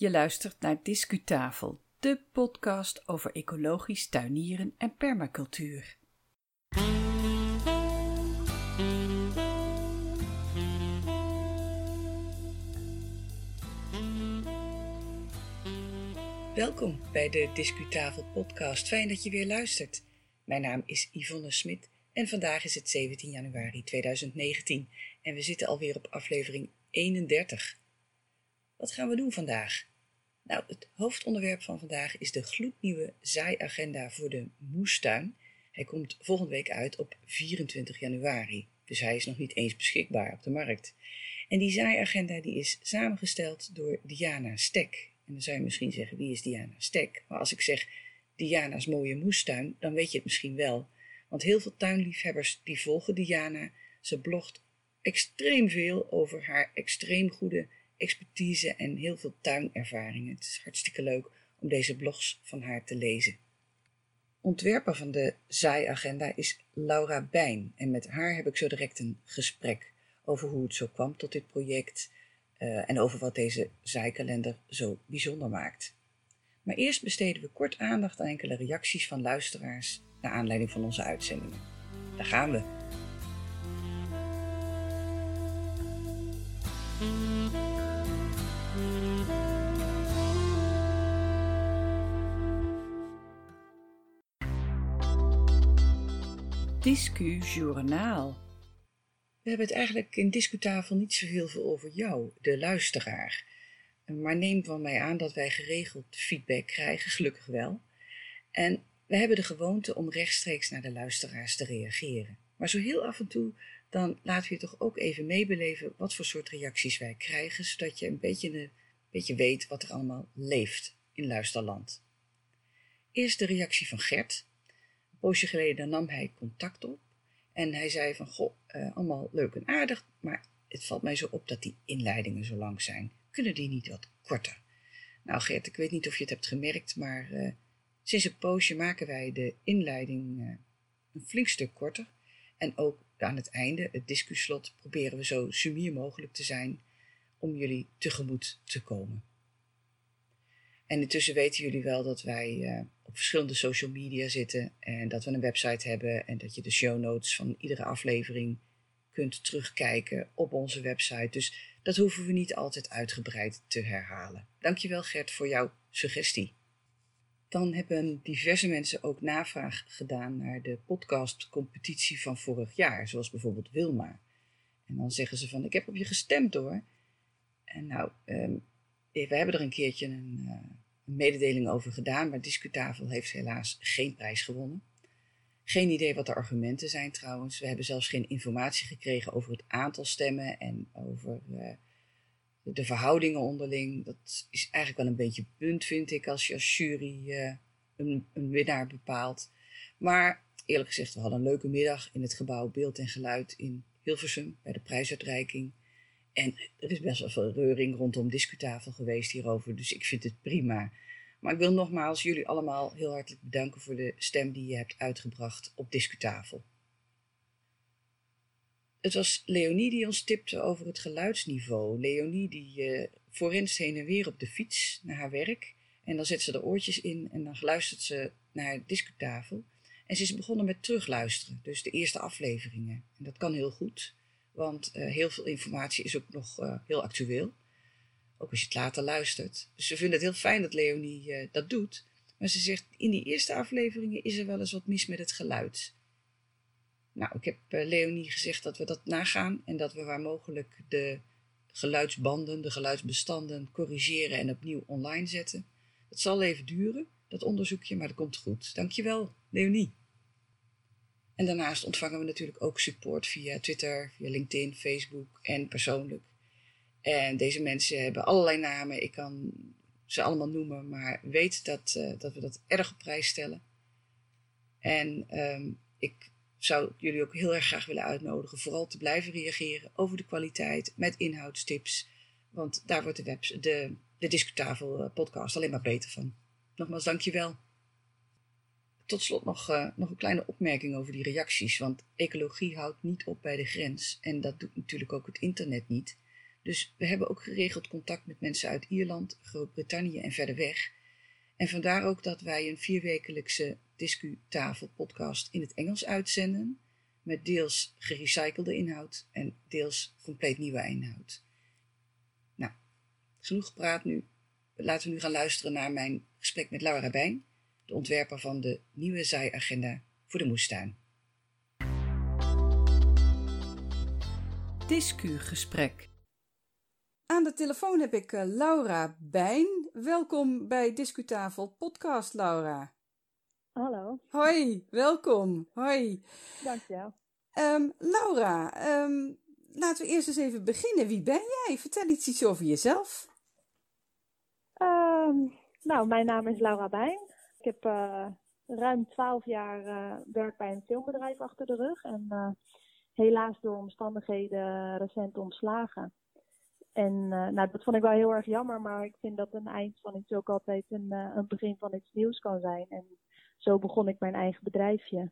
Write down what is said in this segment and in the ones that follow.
Je luistert naar Discutafel, de podcast over ecologisch tuinieren en permacultuur. Welkom bij de Discutafel podcast. Fijn dat je weer luistert. Mijn naam is Yvonne Smit en vandaag is het 17 januari 2019 en we zitten alweer op aflevering 31. Wat gaan we doen vandaag? Nou, het hoofdonderwerp van vandaag is de gloednieuwe zaaiagenda voor de moestuin. Hij komt volgende week uit op 24 januari, dus hij is nog niet eens beschikbaar op de markt. En die zaaiagenda die is samengesteld door Diana Stek. En dan zou je misschien zeggen, wie is Diana Stek? Maar als ik zeg Diana's mooie moestuin, dan weet je het misschien wel. Want heel veel tuinliefhebbers die volgen Diana. Ze blogt extreem veel over haar extreem goede expertise en heel veel tuinervaringen. Het is hartstikke leuk om deze blogs van haar te lezen. Ontwerper van de zaaiagenda is Laura Bijn en met haar heb ik zo direct een gesprek over hoe het zo kwam tot dit project uh, en over wat deze zaaikalender zo bijzonder maakt. Maar eerst besteden we kort aandacht aan enkele reacties van luisteraars naar aanleiding van onze uitzendingen. Daar gaan we. Discu Journaal. We hebben het eigenlijk in Discutafel niet zo heel veel over jou, de luisteraar. Maar neem van mij aan dat wij geregeld feedback krijgen, gelukkig wel. En we hebben de gewoonte om rechtstreeks naar de luisteraars te reageren. Maar zo heel af en toe, dan laten we je toch ook even meebeleven wat voor soort reacties wij krijgen, zodat je een beetje, een beetje weet wat er allemaal leeft in luisterland. Eerst de reactie van Gert. Poosje geleden nam hij contact op en hij zei van, goh, uh, allemaal leuk en aardig, maar het valt mij zo op dat die inleidingen zo lang zijn. Kunnen die niet wat korter? Nou Gert, ik weet niet of je het hebt gemerkt, maar uh, sinds een poosje maken wij de inleiding uh, een flink stuk korter. En ook aan het einde, het discuslot, proberen we zo sumier mogelijk te zijn om jullie tegemoet te komen. En intussen weten jullie wel dat wij verschillende social media zitten en dat we een website hebben en dat je de show notes van iedere aflevering kunt terugkijken op onze website. Dus dat hoeven we niet altijd uitgebreid te herhalen. Dankjewel Gert voor jouw suggestie. Dan hebben diverse mensen ook navraag gedaan naar de podcastcompetitie van vorig jaar, zoals bijvoorbeeld Wilma. En dan zeggen ze van, ik heb op je gestemd hoor. En nou, um, we hebben er een keertje een, uh, een mededeling over gedaan, maar Discutafel heeft helaas geen prijs gewonnen. Geen idee wat de argumenten zijn trouwens. We hebben zelfs geen informatie gekregen over het aantal stemmen en over uh, de verhoudingen onderling. Dat is eigenlijk wel een beetje punt, vind ik, als je als jury uh, een, een, winnaar bepaalt. Maar eerlijk gezegd, we hadden een leuke middag in het gebouw Beeld en Geluid in Hilversum bij de prijsuitreiking. En er is best wel veel reuring rondom discutafel geweest hierover, dus ik vind het prima. Maar ik wil nogmaals jullie allemaal heel hartelijk bedanken voor de stem die je hebt uitgebracht op Discutafel. Het was Leonie die ons tipte over het geluidsniveau. Leonie die uh, forenst heen en weer op de fiets naar haar werk. En dan zet ze de oortjes in en dan luistert ze naar Discutafel. En ze is begonnen met terugluisteren, dus de eerste afleveringen. En dat kan heel goed, want uh, heel veel informatie is ook nog uh, heel actueel. Ook als je het later luistert. Dus ze vinden het heel fijn dat Leonie uh, dat doet. Maar ze zegt, in die eerste afleveringen is er wel eens wat mis met het geluid. Nou, ik heb Leonie gezegd dat we dat nagaan en dat we waar mogelijk de geluidsbanden, de geluidsbestanden corrigeren en opnieuw online zetten. Het zal even duren, dat onderzoekje, maar dat komt goed. Dankjewel, Leonie. En daarnaast ontvangen we natuurlijk ook support via Twitter, via LinkedIn, Facebook en persoonlijk. En deze mensen hebben allerlei namen. Ik kan ze allemaal noemen, maar weet dat, uh, dat we dat erg op prijs stellen. En um, ik zou jullie ook heel erg graag willen uitnodigen, vooral te blijven reageren over de kwaliteit met inhoudstips. Want daar wordt de, webs, de, de Discutafel eh, podcast alleen maar beter van. Nogmaals, dankjewel. Tot slot nog, uh, nog een kleine opmerking over die reacties. Want ecologie houdt niet op bij de grens. En dat doet natuurlijk ook het internet niet. Dus we hebben ook geregeld contact met mensen uit Ierland, Groot-Brittannië en verder weg. En vandaar ook dat wij een vierwekelijkse Discutafel podcast in het Engels uitzenden, met deels gerecyclede inhoud en deels compleet nieuwe inhoud. Nou, genoeg gepraat nu. Laten we nu gaan luisteren naar mijn gesprek met Laura Bijn, de ontwerper van de nieuwe zijagenda voor de moestuin. Discu-gesprek. Aan de telefoon heb ik uh, Laura Bijn. Welkom bij Discutafel Podcast, Laura. Hallo. Hoi, welkom. Hoi. Dankjewel. Um, Laura, um, laten we eerst eens even beginnen. Wie ben jij? Vertel iets, iets over jezelf. Um, nou, mijn naam is Laura Bijn. Ik heb uh, ruim twaalf jaar uh, werk bij een filmbedrijf achter de rug. En uh, helaas door omstandigheden recent ontslagen. En nou, dat vond ik wel heel erg jammer, maar ik vind dat een eind van iets ook altijd een, een begin van iets nieuws kan zijn. En zo begon ik mijn eigen bedrijfje.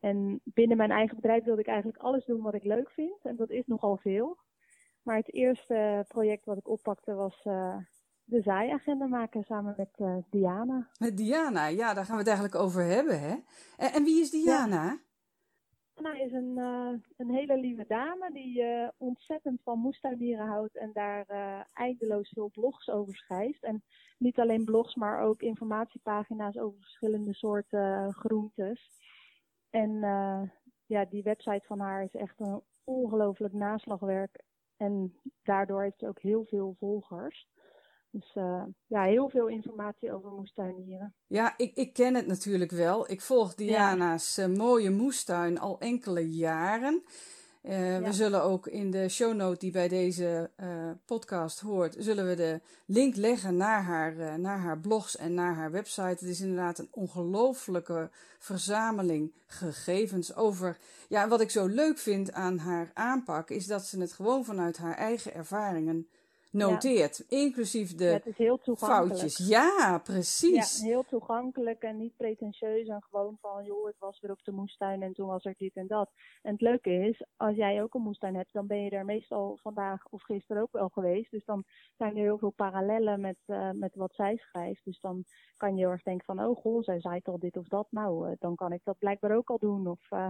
En binnen mijn eigen bedrijf wilde ik eigenlijk alles doen wat ik leuk vind. En dat is nogal veel. Maar het eerste project wat ik oppakte was de zijagenda maken samen met Diana. Met Diana, ja, daar gaan we het eigenlijk over hebben, hè? En, en wie is Diana? Ja. Anna is een, uh, een hele lieve dame die uh, ontzettend van moestuinieren houdt en daar eindeloos veel blogs over schrijft. En niet alleen blogs, maar ook informatiepagina's over verschillende soorten groentes. En ja, die website van haar is echt een ongelooflijk naslagwerk. En daardoor heeft ze ook heel veel volgers. Dus uh, ja, heel veel informatie over moestuinieren. Ja, ik, ik ken het natuurlijk wel. Ik volg Diana's ja. uh, mooie moestuin al enkele jaren. Uh, ja. We zullen ook in de shownote die bij deze podcast hoort, zullen we de link leggen naar haar, naar haar blogs en naar haar website. Het is inderdaad een ongelooflijke verzameling gegevens over. Ja, wat ik zo leuk vind aan haar aanpak, is dat ze het gewoon vanuit haar eigen ervaringen noteert. Ja. Inclusief de het is heel foutjes. Ja, precies. Ja, heel toegankelijk en niet pretentieus en gewoon van, joh, ik was weer op de moestuin en toen was er dit en dat. En het leuke is, als jij ook een moestuin hebt, dan ben je er meestal vandaag of gisteren ook wel geweest. Dus dan zijn er heel veel parallellen met, uh, met wat zij schrijft. Dus dan kan je heel erg denken van, oh goh, zij zei al dit of dat. Nou, uh, dan kan ik dat blijkbaar ook al doen. Of uh,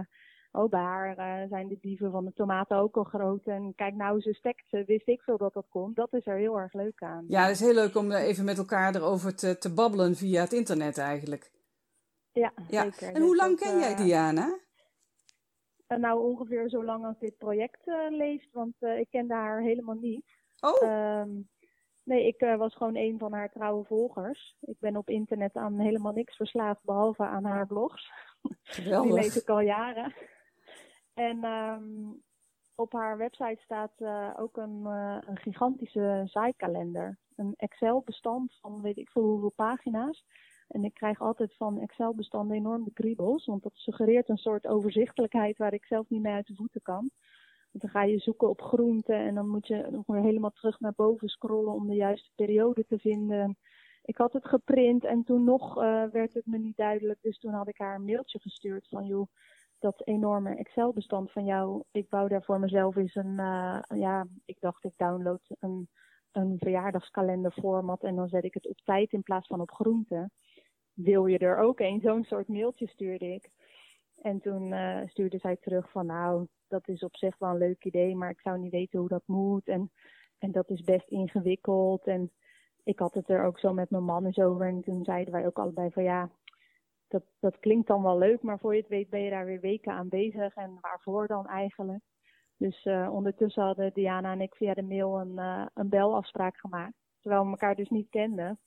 oh, haar uh, zijn de dieven van de tomaten ook al groot. En kijk nou, ze stekt ze, wist ik veel dat dat komt. Dat is er heel erg leuk aan. Ja, het is heel leuk om even met elkaar erover te, te babbelen via het internet eigenlijk. Ja, ja. zeker. En hoe lang ken jij Diana? Uh, nou, ongeveer zo lang als dit project leeft, want ik kende haar helemaal niet. Oh! Um, nee, ik was gewoon een van haar trouwe volgers. Ik ben op internet aan helemaal niks verslaafd, behalve aan haar blogs. Geweldig. Die lees ik al jaren. En um, op haar website staat uh, ook een, uh, een gigantische zaaikalender. Een Excel-bestand van weet ik veel hoeveel pagina's. En ik krijg altijd van Excel-bestanden enorm de kriebels. Want dat suggereert een soort overzichtelijkheid waar ik zelf niet mee uit de voeten kan. Want dan ga je zoeken op groenten en dan moet je nog weer helemaal terug naar boven scrollen om de juiste periode te vinden. Ik had het geprint en toen nog uh, werd het me niet duidelijk. Dus toen had ik haar een mailtje gestuurd van joh, dat enorme Excel-bestand van jou. Ik bouw daar voor mezelf eens een, uh, ja, ik dacht ik download een, een verjaardagskalenderformat en dan zet ik het op tijd in plaats van op groente. Wil je er ook een? Zo'n soort mailtje stuurde ik. En toen uh, stuurde zij terug van nou, dat is op zich wel een leuk idee, maar ik zou niet weten hoe dat moet. En, en dat is best ingewikkeld. En ik had het er ook zo met mijn man eens over. En toen zeiden wij ook allebei van ja, dat, dat klinkt dan wel leuk, maar voor je het weet ben je daar weer weken aan bezig. En waarvoor dan eigenlijk? Dus uh, ondertussen hadden Diana en ik via de mail een, uh, een belafspraak gemaakt. Terwijl we elkaar dus niet kenden.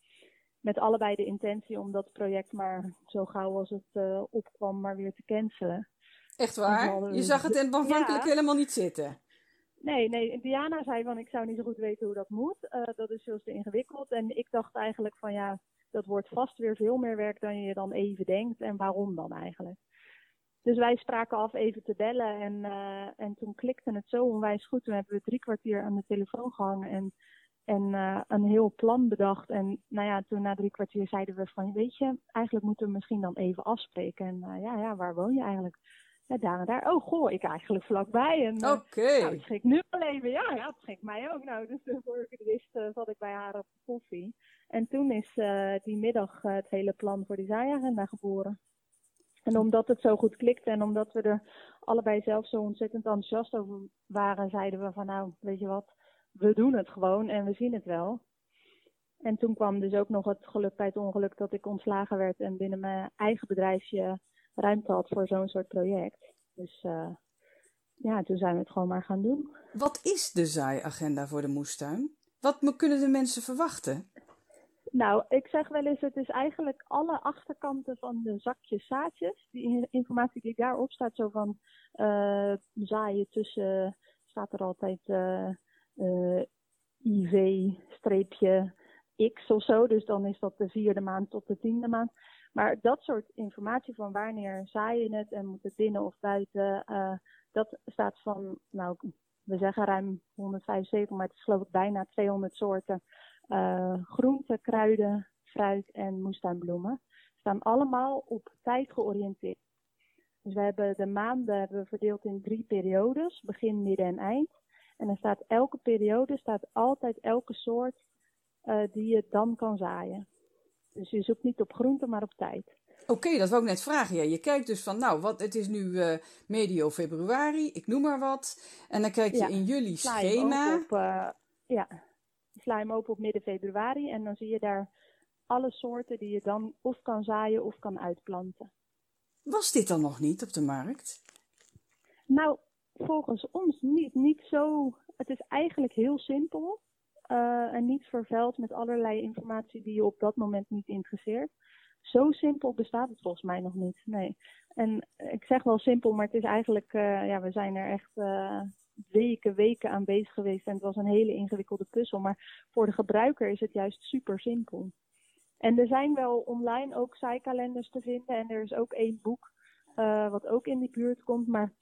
Met allebei de intentie om dat project maar zo gauw als het uh, opkwam maar weer te cancelen. Echt waar? Je zag het aanvankelijk ja. helemaal niet zitten? Nee, nee. Diana zei van ik zou niet zo goed weten hoe dat moet. dat is veel te ingewikkeld. En ik dacht eigenlijk van ja, dat wordt vast weer veel meer werk dan je dan even denkt. En waarom dan eigenlijk? Dus wij spraken af even te bellen en, uh, en toen klikte het zo onwijs goed. Toen hebben we drie kwartier aan de telefoon gehangen en, en uh, een heel plan bedacht. En nou ja, toen na drie kwartier zeiden we van, weet je, eigenlijk moeten we misschien dan even afspreken. En uh, ja, ja, waar woon je eigenlijk? ja, daar en daar. Oh, goh, ik eigenlijk vlakbij. En, eh, Oké. nou, het schrikt nu al even. Ja, ja, het schrikt mij ook. Nou, dus voor ik het wist, zat ik bij haar op de koffie. En toen is uh, die middag het hele plan voor die zijagenda geboren. En omdat het zo goed klikte en omdat we er allebei zelf zo ontzettend enthousiast over waren, zeiden we van nou, weet je wat, we doen het gewoon en we zien het wel. En toen kwam dus ook nog het geluk bij het ongeluk dat ik ontslagen werd en binnen mijn eigen bedrijfje ruimte had voor zo'n soort project. Dus uh, ja, toen zijn we het gewoon maar gaan doen. Wat is de zaaiagenda voor de moestuin? Wat kunnen de mensen verwachten? Nou, ik zeg wel eens, het is eigenlijk alle achterkanten van de zakjes zaadjes. Die informatie die daarop staat, zo van uh, zaaien tussen, staat er altijd uh, uh, IV-streepje X of zo. Dus dan is dat de vierde maand tot de tiende maand. Maar dat soort informatie van wanneer zaai je het en moet het binnen of buiten, dat staat van, nou, we zeggen ruim 175, maar het is geloof ik bijna 200 soorten groenten, kruiden, fruit en moestuinbloemen. Staan allemaal op tijd georiënteerd. Dus we hebben de maanden hebben we verdeeld in drie periodes, begin, midden en eind. En er staat elke periode staat altijd elke soort uh, die je dan kan zaaien. Dus je zoekt niet op groenten, maar op tijd. Oké, okay, dat wou ik net vragen. Ja, je kijkt dus van, nou, wat, het is nu uh, medio februari, ik noem maar wat. En dan kijk je ja, in jullie schema. Op, uh, ja, sla hem open op midden februari en dan zie je daar alle soorten die je dan of kan zaaien of kan uitplanten. Was dit dan nog niet op de markt? Nou, volgens ons niet. Niet zo. Het is eigenlijk heel simpel uh, en niet vervuild met allerlei informatie die je op dat moment niet interesseert. Zo simpel bestaat het volgens mij nog niet. Nee. En ik zeg wel simpel, maar het is eigenlijk, uh, ja, we zijn er echt uh, weken, weken aan bezig geweest. En het was een hele ingewikkelde puzzel. Maar voor de gebruiker is het juist super simpel. En er zijn wel online ook zijkalenders te vinden. En er is ook één boek uh, wat ook in die buurt komt. Maar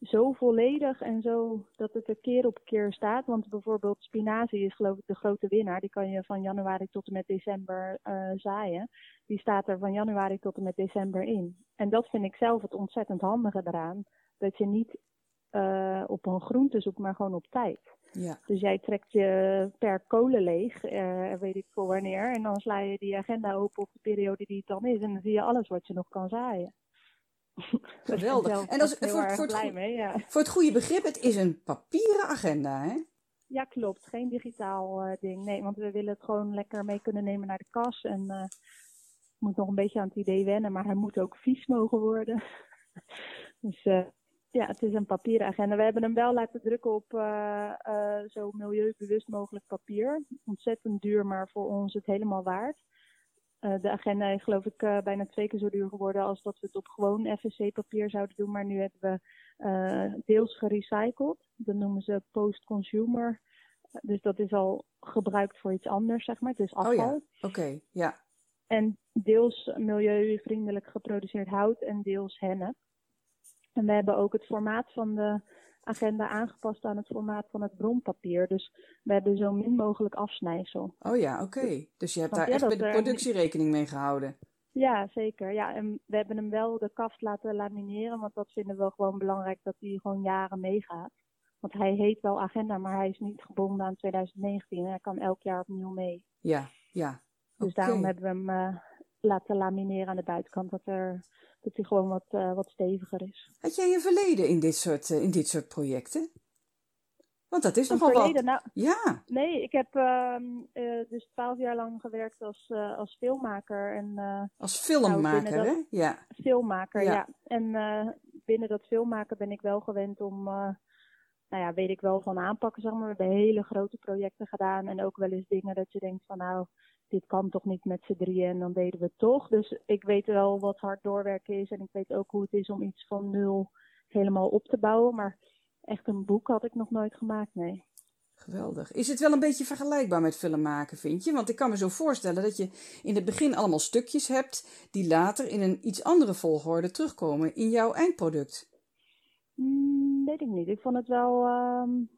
zo volledig en zo dat het er keer op keer staat. Want bijvoorbeeld spinazie is geloof ik de grote winnaar. Die kan je van januari tot en met december uh, zaaien. Die staat er van januari tot en met december in. En dat vind ik zelf het ontzettend handige eraan. Dat je niet uh, op een groente zoekt, maar gewoon op tijd. Ja. Dus jij trekt je per kolen leeg, uh, weet ik voor wanneer. En dan sla je die agenda open op de periode die het dan is. En dan zie je alles wat je nog kan zaaien. Geweldig. En dat is voor, voor, het, mee, ja. voor het goede begrip, het is een papieren agenda, hè? Ja, klopt. Geen digitaal uh, ding. Nee, want we willen het gewoon lekker mee kunnen nemen naar de kas. En uh, moet nog een beetje aan het idee wennen, maar hij moet ook vies mogen worden. dus uh, ja, het is een papieren agenda. We hebben hem wel laten drukken op uh, uh, zo milieubewust mogelijk papier. Ontzettend duur, maar voor ons het helemaal waard. Uh, de agenda is geloof ik bijna twee keer zo duur geworden als dat we het op gewoon FSC-papier zouden doen. Maar nu hebben we deels gerecycled. Dat noemen ze post-consumer. Dus dat is al gebruikt voor iets anders, zeg maar. Het is afval. Oh ja, oké, okay. ja. En deels milieuvriendelijk geproduceerd hout en deels hennep. En we hebben ook het formaat van de agenda aangepast aan het formaat van het bronpapier. Dus we hebben zo min mogelijk afsnijsel. Oh ja, oké. Okay. Dus je hebt daar echt met de productie rekening mee gehouden? Ja, zeker. Ja, en we hebben hem wel de kaft laten lamineren, want dat vinden we gewoon belangrijk dat hij gewoon jaren meegaat. Want hij heet wel agenda, maar hij is niet gebonden aan 2019. Hij kan elk jaar opnieuw mee. Ja, ja. Dus okay. daarom hebben we hem uh, laten lamineren aan de buitenkant, dat er dat hij gewoon wat, uh, wat steviger is. Had jij een verleden in dit soort, uh, in dit soort projecten? Want dat is een nogal verleden, wat. Nou, ja. Nee, ik heb uh, dus twaalf jaar lang gewerkt als, als filmmaker. En, als filmmaker, nou, hè? Dat, ja. Filmmaker, ja. ja. En binnen dat filmmaken ben ik wel gewend om, nou ja, weet ik wel van aanpakken, zeg maar. We hebben hele grote projecten gedaan en ook wel eens dingen dat je denkt van nou, dit kan toch niet met z'n drieën en dan deden we het toch. Dus ik weet wel wat hard doorwerken is en ik weet ook hoe het is om iets van nul helemaal op te bouwen. Maar echt een boek had ik nog nooit gemaakt, nee. Geweldig. Is het wel een beetje vergelijkbaar met film maken, vind je? Want ik kan me zo voorstellen dat je in het begin allemaal stukjes hebt die later in een iets andere volgorde terugkomen in jouw eindproduct. Mm, weet ik niet. Ik vond het wel. Um,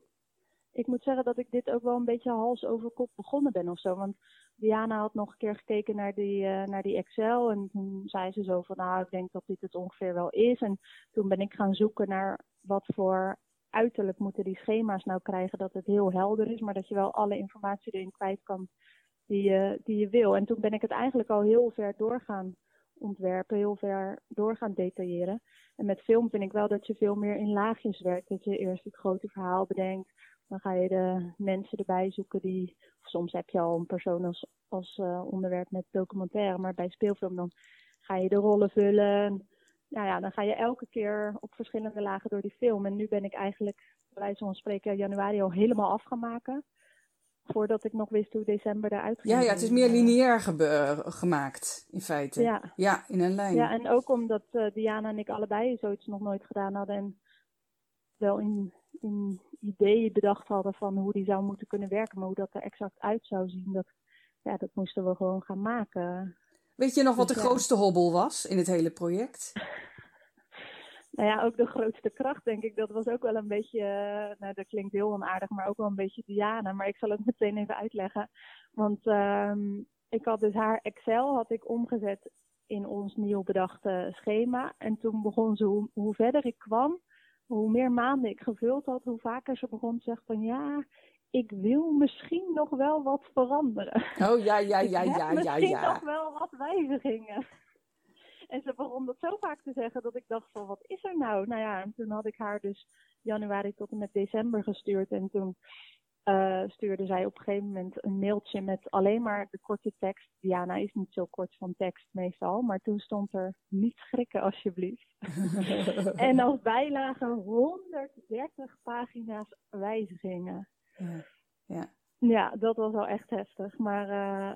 ik moet zeggen dat ik dit ook wel een beetje hals over kop begonnen ben of zo. Want Diana had nog een keer gekeken naar die, uh, naar die Excel. En toen zei ze zo van, nou, ik denk dat dit het ongeveer wel is. En toen ben ik gaan zoeken naar wat voor uiterlijk moeten die schema's nou krijgen. Dat het heel helder is, maar dat je wel alle informatie erin kwijt kan die je, die je wil. En toen ben ik het eigenlijk al heel ver doorgaan ontwerpen, heel ver doorgaan detailleren. En met film vind ik wel dat je veel meer in laagjes werkt. Dat je eerst het grote verhaal bedenkt. Dan ga je de mensen erbij zoeken die. Soms heb je al een persoon als, als uh, onderwerp met documentaire. Maar bij speelfilm dan ga je de rollen vullen. Nou ja, dan ga je elke keer op verschillende lagen door die film. En nu ben ik eigenlijk, bij zo'n spreken, januari al helemaal af gaan maken voordat ik nog wist hoe december eruit ging. Ja, ja het is meer lineair gemaakt, in feite. Ja. ja, in een lijn. Ja, en ook omdat uh, Diana en ik allebei zoiets nog nooit gedaan hadden. En wel in, in ideeën bedacht hadden van hoe die zou moeten kunnen werken. Maar hoe dat er exact uit zou zien, dat, ja, dat moesten we gewoon gaan maken. Weet je nog wat de dus grootste hobbel was in het hele project? nou ja, ook de grootste kracht, denk ik. Dat was ook wel een beetje, uh, nou dat klinkt heel onaardig, maar ook wel een beetje Diana. Maar ik zal het meteen even uitleggen. Want um, ik had dus haar Excel had ik omgezet in ons nieuw bedachte schema. En toen begon ze, hoe, hoe verder ik kwam, hoe meer maanden ik gevuld had, hoe vaker ze begon te zeggen van ja, ik wil misschien nog wel wat veranderen. Oh ja, ja, ja, ja, ja, ja. Misschien nog wel wat wijzigingen. En ze begon dat zo vaak te zeggen dat ik dacht van wat is er nou? Nou ja, en toen had ik haar dus januari tot en met december gestuurd. En toen uh, stuurde zij op een gegeven moment een mailtje met alleen maar de korte tekst. Diana is niet zo kort van tekst meestal, maar toen stond er niet schrikken alsjeblieft. en als bijlage 130 pagina's wijzigingen. Ja, ja. ja dat was wel echt heftig. Maar uh,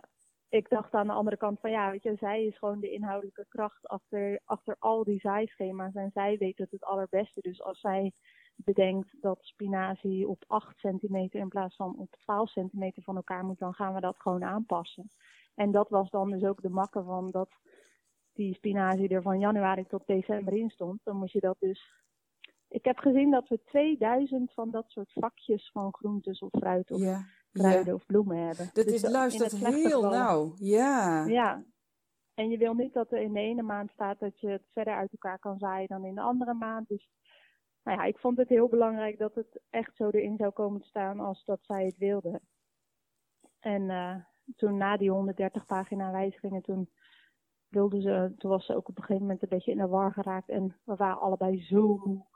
ik dacht aan de andere kant van ja, weet je, zij is gewoon de inhoudelijke kracht achter, achter al die zijschema's. En zij weet het het allerbeste. Dus als zij bedenkt dat spinazie op 8 centimeter in plaats van op 12 centimeter van elkaar moet, dan gaan we dat gewoon aanpassen. En dat was dan dus ook de makke van dat die spinazie er van januari tot december in stond. Dan moest je dat dus. Ik heb gezien dat we 2000 van dat soort vakjes van groentes of fruit of ja kruiden of bloemen hebben. Dat dus is luistert heel nauw. Ja. Ja. En je wil niet dat er in de ene maand staat dat je het verder uit elkaar kan zaaien dan in de andere maand. Dus nou ja, ik vond het heel belangrijk dat het echt zo erin zou komen te staan als dat zij het wilde. En uh, toen na die 130 pagina wijzigingen, toen wilde ze, toen was ze ook op een gegeven moment een beetje in de war geraakt. En we waren allebei zo moe.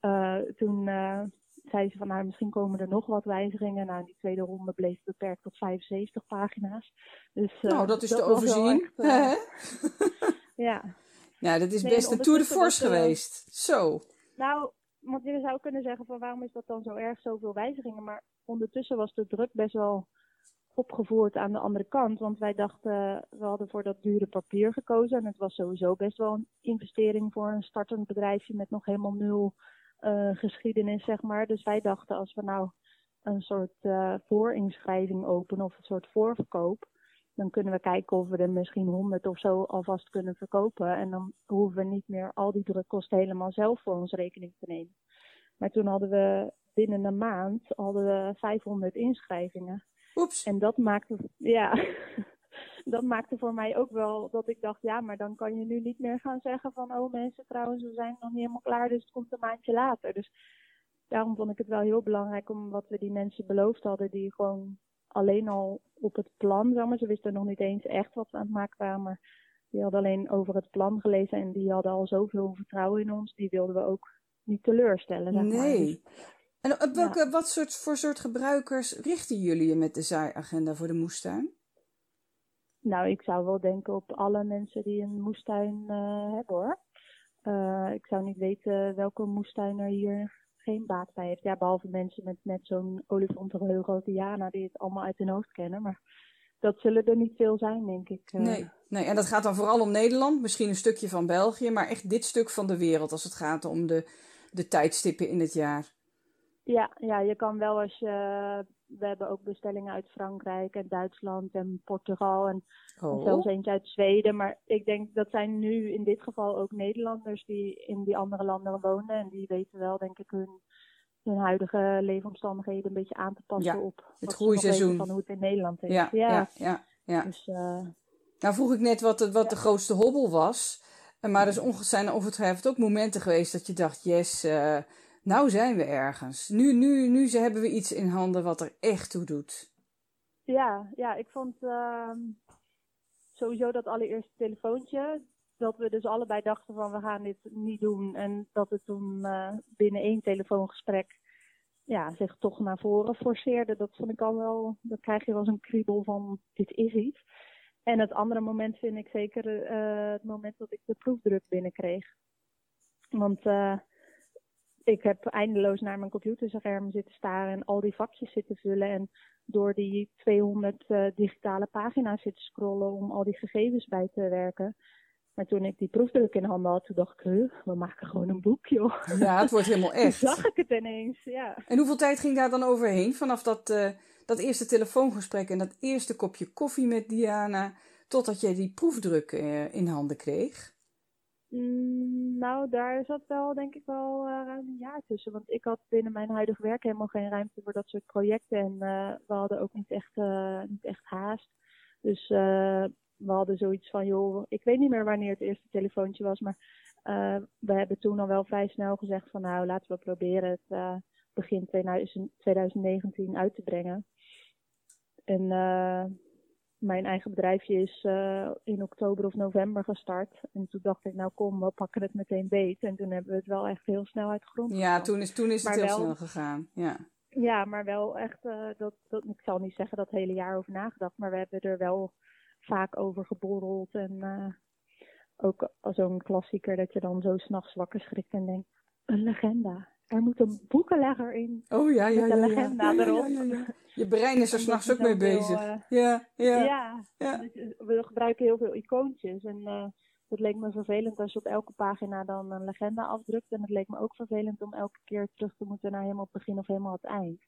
Uh, toen uh, zei ze van nou, misschien komen er nog wat wijzigingen. Nou, die tweede ronde bleef beperkt tot 75 pagina's. Dus, nou, dat is te overzien. Echt, ja. Ja, dat is nee, best een tour de force geweest. Zo. Nou, want je zou kunnen zeggen van waarom is dat dan zo erg, zoveel wijzigingen. Maar ondertussen was de druk best wel opgevoerd aan de andere kant. Want wij dachten, we hadden voor dat dure papier gekozen. En het was sowieso best wel een investering voor een startend bedrijfje met nog helemaal nul uh, geschiedenis, zeg maar. Dus wij dachten, als we nou een soort uh, voorinschrijving openen of een soort voorverkoop, dan kunnen we kijken of we er misschien honderd of zo alvast kunnen verkopen. En dan hoeven we niet meer al die drukkosten helemaal zelf voor ons rekening te nemen. Maar toen hadden we binnen een maand hadden we 500 inschrijvingen. Oeps. En dat maakte, ja, dat maakte voor mij ook wel dat ik dacht, ja, maar dan kan je nu niet meer gaan zeggen van, oh mensen trouwens, we zijn nog niet helemaal klaar, dus het komt een maandje later. Dus daarom vond ik het wel heel belangrijk om wat we die mensen beloofd hadden, die gewoon alleen al op het plan, zeg maar, ze wisten nog niet eens echt wat we aan het maken waren, maar die hadden alleen over het plan gelezen en die hadden al zoveel vertrouwen in ons, die wilden we ook niet teleurstellen. Zeg nee. Maar. Dus, en op welke, ja. wat soort, voor soort gebruikers richten jullie je met de zaaiagenda voor de moestuin? Nou, ik zou wel denken op alle mensen die een moestuin uh, hebben hoor. Uh, ik zou niet weten welke moestuiner hier geen baat bij heeft. Ja, behalve mensen met net zo'n olifantengeheugen als Diana die het allemaal uit hun hoofd kennen. Maar dat zullen er niet veel zijn, denk ik. Uh. Nee, nee, en dat gaat dan vooral om Nederland, misschien een stukje van België, maar echt dit stuk van de wereld als het gaat om de, de tijdstippen in het jaar. Ja, ja, je kan wel als je we hebben ook bestellingen uit Frankrijk en Duitsland en Portugal en, oh. en zelfs eentje uit Zweden. Maar ik denk dat zijn nu in dit geval ook Nederlanders die in die andere landen wonen. En die weten wel, denk ik, hun, hun huidige leefomstandigheden een beetje aan te passen ja, op het groeiseizoen van hoe het in Nederland is. Ja, ja, ja. ja. Dus, uh, nou vroeg ik net wat, de, wat de grootste hobbel was. Maar er zijn ongetwijfeld ook momenten geweest dat je dacht, yes, uh, nou zijn we ergens. Nu, nu, nu hebben we iets in handen wat er echt toe doet. Ja, ja ik vond uh, sowieso dat allereerste telefoontje. Dat we dus allebei dachten van we gaan dit niet doen. En dat het toen uh, binnen één telefoongesprek ja, zich toch naar voren forceerde. Dat vond ik al wel, dan krijg je wel een kriebel van dit is iets. En het andere moment vind ik zeker uh, het moment dat ik de proefdruk binnenkreeg. Want uh, ik heb eindeloos naar mijn computerscherm zitten staren en al die vakjes zitten vullen. En door die 200 uh, digitale pagina's zitten scrollen om al die gegevens bij te werken. Maar toen ik die proefdruk in handen had, toen dacht ik, huh, we maken gewoon een boek, joh. Ja, het wordt helemaal echt. toen zag ik het ineens, ja. En hoeveel tijd ging daar dan overheen? Vanaf dat, uh, dat eerste telefoongesprek en dat eerste kopje koffie met Diana, totdat jij die proefdruk uh, in handen kreeg? Mm, nou, daar zat wel, denk ik wel, uh, ruim een jaar tussen. Want ik had binnen mijn huidige werk helemaal geen ruimte voor dat soort projecten. En we hadden ook niet echt, niet echt haast. Dus we hadden zoiets van, joh, ik weet niet meer wanneer het eerste telefoontje was, maar we hebben toen al wel vrij snel gezegd van, nou, laten we proberen het begin 2019 uit te brengen. En mijn eigen bedrijfje is in oktober of november gestart. En toen dacht ik, nou kom, we pakken het meteen beet. En toen hebben we het wel echt heel snel uit de grond Ja, toen is, toen is het heel wel, snel gegaan, ja. Ja, maar wel echt, dat, dat, ik zal niet zeggen dat hele jaar over nagedacht, maar we hebben er wel vaak over geborreld. En uh, ook zo'n klassieker dat je dan zo s'nachts wakker schrikt en denkt, een legenda. Er moet een boekenlegger in. Oh ja, ja, met ja. een legenda ja, erop. Ja, Je brein is er s'nachts ook mee bezig. Uh, ja, ja. Ja, ja. we gebruiken heel veel icoontjes. En uh, het leek me vervelend als je op elke pagina dan een legenda afdrukt. En het leek me ook vervelend om elke keer terug te moeten naar helemaal het begin of helemaal het eind.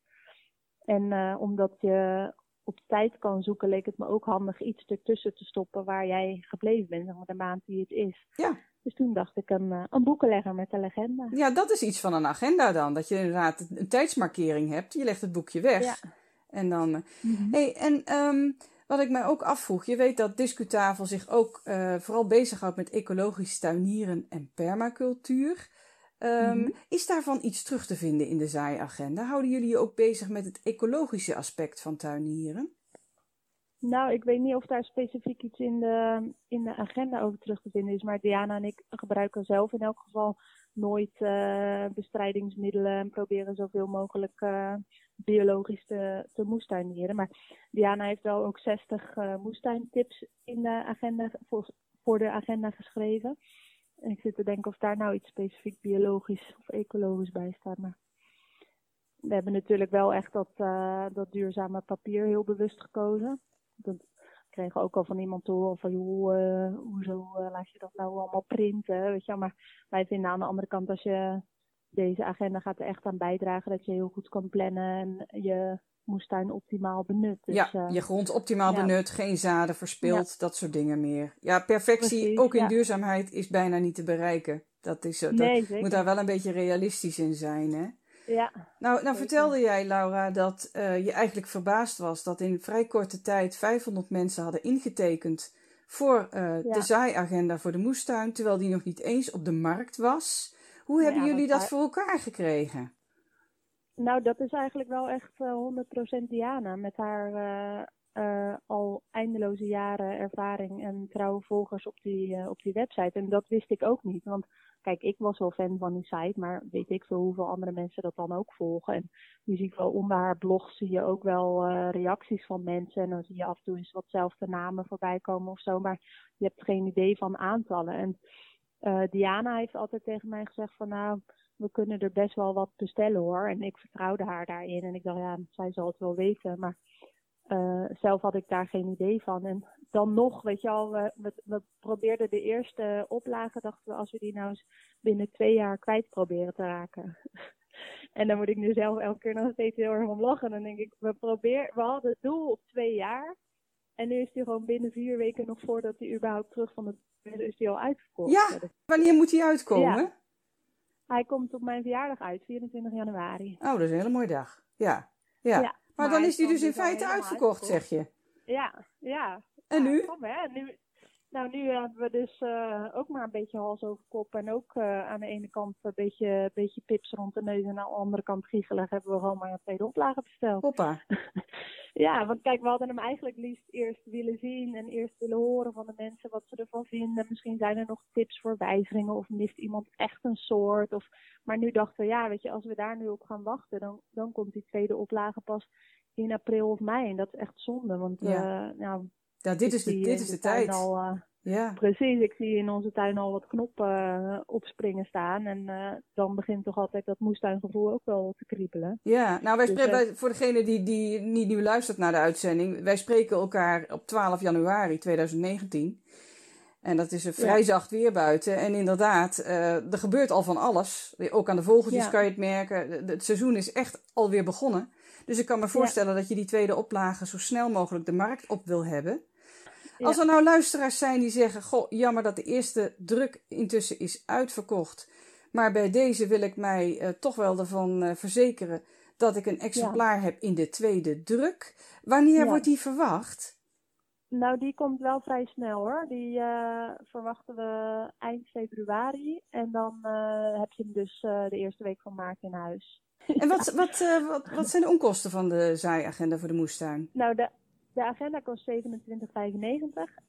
En uh, omdat je op tijd kan zoeken, leek het me ook handig iets ertussen te stoppen waar jij gebleven bent, zeg maar de maand die het is. Ja. Dus toen dacht ik een, een boekenlegger met een legenda. Ja, dat is iets van een agenda dan. Dat je inderdaad een tijdsmarkering hebt. Je legt het boekje weg. Ja. En dan. Mm -hmm. hey, en um, wat ik mij ook afvroeg, je weet dat Discutafel zich ook uh, vooral bezighoudt met ecologisch tuinieren en permacultuur. Um, mm -hmm. Is daarvan iets terug te vinden in de zaaiagenda? Houden jullie je ook bezig met het ecologische aspect van tuinieren? Nou, ik weet niet of daar specifiek iets in de, in de agenda over terug te vinden is. Maar Diana en ik gebruiken zelf in elk geval nooit uh, bestrijdingsmiddelen en proberen zoveel mogelijk uh, biologisch te, te. Maar Diana heeft wel ook 60 uh, moestuintips in de agenda, voor, voor de agenda geschreven. En ik zit te denken of daar nou iets specifiek biologisch of ecologisch bij staat. Maar we hebben natuurlijk wel echt dat, dat duurzame papier heel bewust gekozen. Dat kregen ook al van iemand te horen van, joh, uh, hoezo uh, laat je dat nou allemaal printen? Weet je, maar wij vinden aan de andere kant, als je deze agenda gaat er echt aan bijdragen dat je heel goed kan plannen en je moestuin optimaal benut. Dus, ja, uh, je grond optimaal ja. benut, geen zaden verspild, ja. dat soort dingen meer. Ja, perfectie, Precies, ook in ja. duurzaamheid, is bijna niet te bereiken. Dat is. Nee, dat moet daar wel een beetje realistisch in zijn, hè? Ja. Nou, nou vertelde jij, Laura, dat uh, je eigenlijk verbaasd was dat in vrij korte tijd 500 mensen hadden ingetekend voor uh, Ja. de zaaiagenda voor de moestuin, terwijl die nog niet eens op de markt was. Hoe hebben Ja, jullie dat voor elkaar gekregen? Nou, dat is eigenlijk wel echt eh, 100% Diana. Met haar eh, eh, al eindeloze jaren ervaring en trouwe volgers op die, eh, op die website. En dat wist ik ook niet. Want kijk, ik was wel fan van die site, maar weet ik veel hoeveel andere mensen dat dan ook volgen. En je ziet wel onder haar blog zie je ook wel eh, reacties van mensen. En dan zie je af en toe eens watzelfde namen voorbij komen of zo. Maar je hebt geen idee van aantallen. En eh, Diana heeft altijd tegen mij gezegd van nou we kunnen er best wel wat bestellen hoor. En ik vertrouwde haar daarin. En ik dacht, ja, zij zal het wel weten. Maar uh, zelf had ik daar geen idee van. En dan nog, weet je al, we, we, we, probeerden de eerste oplage, dachten we, als we die nou eens binnen twee jaar kwijt proberen te raken. en dan moet ik nu zelf elke keer nog steeds heel erg om lachen. Dan denk ik, we, probeer, we hadden het doel op twee jaar. En nu is die gewoon binnen vier weken nog voordat hij überhaupt terug van het is die al uitverkocht. Ja, wanneer moet die uitkomen? Ja. Hij komt op mijn verjaardag uit, 24 januari. Oh, dat is een hele mooie dag. Ja, ja. Ja, maar, maar dan hij is die dus in dus feite uitverkocht. zeg je. Ja, ja. En Ja, nu? kom, hè. nu? Nou, nu hebben we dus eh, ook maar een beetje hals over kop. En ook eh, aan de ene kant een beetje, beetje pips rond de neus. En aan de andere kant giechelig hebben we gewoon maar een tweede oplage besteld. Hoppa. Ja, want kijk, we hadden hem eigenlijk liefst eerst willen zien en eerst willen horen van de mensen wat ze ervan vinden. Misschien zijn er nog tips voor wijzigingen of mist iemand echt een soort. Of... Maar nu dachten we, ja, weet je, als we daar nu op gaan wachten, dan, dan komt die tweede oplage pas in april of mei. En dat is echt zonde, want Ja. eh, nou, Ja, dit ik is de, dit is de tijd. Al, eh, Ja. precies, ik zie in onze tuin al wat knoppen eh, opspringen staan. En eh, dan begint toch altijd dat moestuingevoel ook wel te kriebelen. Ja, nou wij Dus, spreken, wij- voor degene die, die niet nu luistert naar de uitzending, wij spreken elkaar op 12 januari 2019. En dat is een vrij Ja. zacht weer buiten. En inderdaad, er gebeurt al van alles. Ook aan de vogeltjes Ja. kan je het merken. Het seizoen is echt alweer begonnen. Dus ik kan me voorstellen dat je die tweede oplage zo snel mogelijk de markt op wil hebben. Ja. Als er nou luisteraars zijn die zeggen: Goh, jammer dat de eerste druk intussen is uitverkocht. Maar bij deze wil ik mij eh, toch wel ervan eh, verzekeren dat ik een exemplaar heb in de tweede druk. Wanneer Ja. wordt die verwacht? Nou, die komt wel vrij snel hoor. Die eh, verwachten we eind februari. En dan heb je hem dus de eerste week van maart in huis. En wat, wat, wat, wat zijn de onkosten van de zaaiagenda voor de moestuin? Nou, de, de agenda kost 27,95.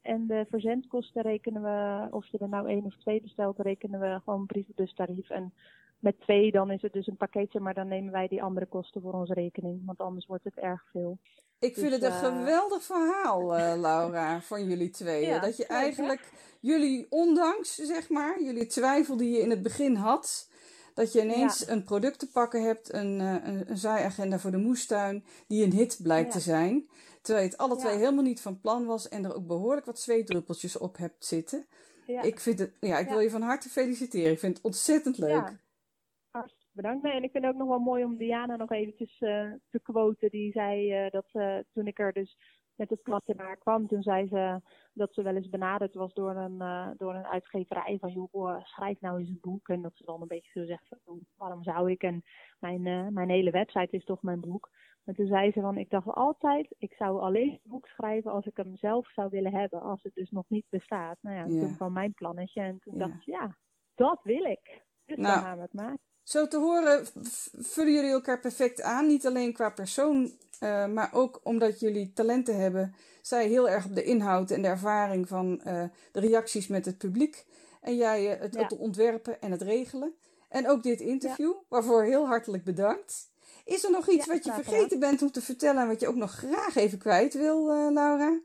En de verzendkosten rekenen we, of je er nou één of twee bestelt, rekenen we gewoon brievenbustarief. En met twee dan is het dus een pakketje, maar dan nemen wij die andere kosten voor onze rekening. Want anders wordt het erg veel. Ik Dus, vind het een eh, geweldig verhaal, eh, Laura, van jullie tweeën. Ja, dat je eigenlijk, jullie ondanks, zeg maar, jullie twijfel die je in het begin had, dat je ineens een product te pakken hebt, een, eh, een, een zaaiagenda voor de moestuin, die een hit blijkt Ja. te zijn. Terwijl je het alle Ja. twee helemaal niet van plan was en er ook behoorlijk wat zweetdruppeltjes op hebt zitten. Ja, Ik, vind het, ja, ik wil je van harte feliciteren. Ik vind het ontzettend leuk. Ja. hartstikke bedankt. Nee, en ik vind het ook nog wel mooi om Diana nog eventjes eh, te quoten. Die zei eh, dat ze, toen ik er dus met het plaatje naar haar kwam, toen zei ze dat ze wel eens benaderd was door een, eh, door een uitgeverij van joh, eh, schrijf nou eens een boek. En dat ze dan een beetje zo zegt van "Oh, waarom zou ik? En mijn, eh, mijn hele website is toch mijn boek. Maar toen zei ze van ik dacht altijd, ik zou alleen een boek schrijven als ik hem zelf zou willen hebben, als het dus nog niet bestaat. Nou ja, Ja. toen kwam mijn plannetje en toen Ja. dacht ik ja, dat wil ik. Dus Nou, dan gaan we het maken. Zo te horen vullen jullie elkaar perfect aan. Niet alleen qua persoon, eh, maar ook omdat jullie talenten hebben. Zij heel erg op de inhoud en de ervaring van eh, de reacties met het publiek. En jij eh, het, Ja. het ontwerpen en het regelen. En ook dit interview, waarvoor heel hartelijk bedankt. Is er nog iets Ja, wat je vergeten bent om te vertellen en wat je ook nog graag even kwijt wil, eh, Laura?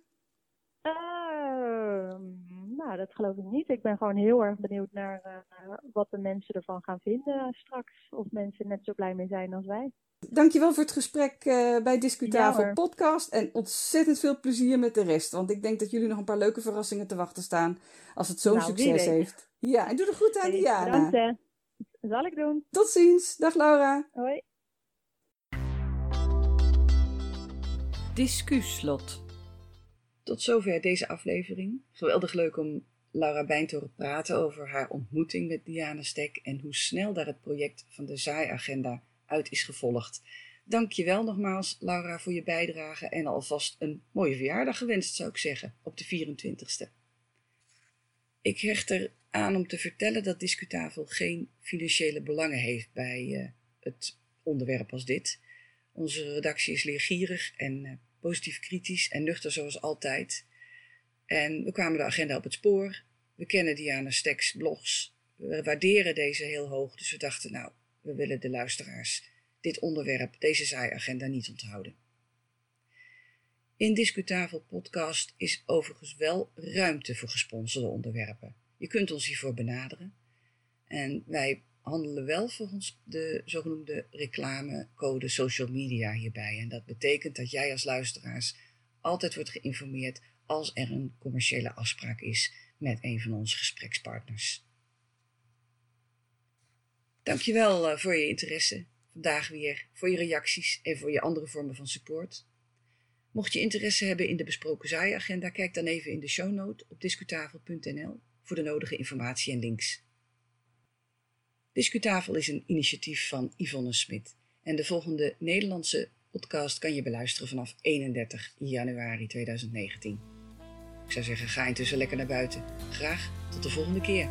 Nou, dat geloof ik niet. Ik ben gewoon heel erg benieuwd naar eh, wat de mensen ervan gaan vinden straks. Of mensen net zo blij mee zijn als wij. Dankjewel voor het gesprek eh, bij Discutafel Ja, podcast. En ontzettend veel plezier met de rest. Want ik denk dat jullie nog een paar leuke verrassingen te wachten staan. Als het zo'n Nou, succes heeft. Ja, en doe de groeten aan Hey, Diana. Bedankt, hè. Zal ik doen. Tot ziens. Dag Laura. Hoi. Discuslot. Tot zover deze aflevering. Geweldig leuk om Laura Bijn te horen praten over haar ontmoeting met Diana Stek en hoe snel daar het project van de zaaiagenda uit is gevolgd. Dank je wel nogmaals, Laura, voor je bijdrage en alvast een mooie verjaardag gewenst, zou ik zeggen, op de 24ste. Ik hecht er aan om te vertellen dat Discutafel geen financiële belangen heeft bij eh, het onderwerp als dit. Onze redactie is leergierig en eh, positief kritisch en nuchter zoals altijd. En we kwamen de agenda op het spoor. We kennen Diana Steks blogs. We waarderen deze heel hoog. Dus we dachten, nou, we willen de luisteraars dit onderwerp, deze zaaiagenda niet onthouden. In Discutafel podcast is overigens wel ruimte voor gesponsorde onderwerpen. Je kunt ons hiervoor benaderen. En wij handelen wel volgens de zogenoemde reclamecode social media hierbij. En dat betekent dat jij als luisteraars altijd wordt geïnformeerd als er een commerciële afspraak is met een van onze gesprekspartners. Dankjewel eh, voor je interesse vandaag weer, voor je reacties en voor je andere vormen van support. Mocht je interesse hebben in de besproken zaaiagenda, kijk dan even in de shownote op discutafel.nl voor de nodige informatie en links. Discutafel is een initiatief van Yvonne Smit en de volgende Nederlandse podcast kan je beluisteren vanaf 31 januari 2019. Ik zou zeggen, ga intussen lekker naar buiten. Graag tot de volgende keer.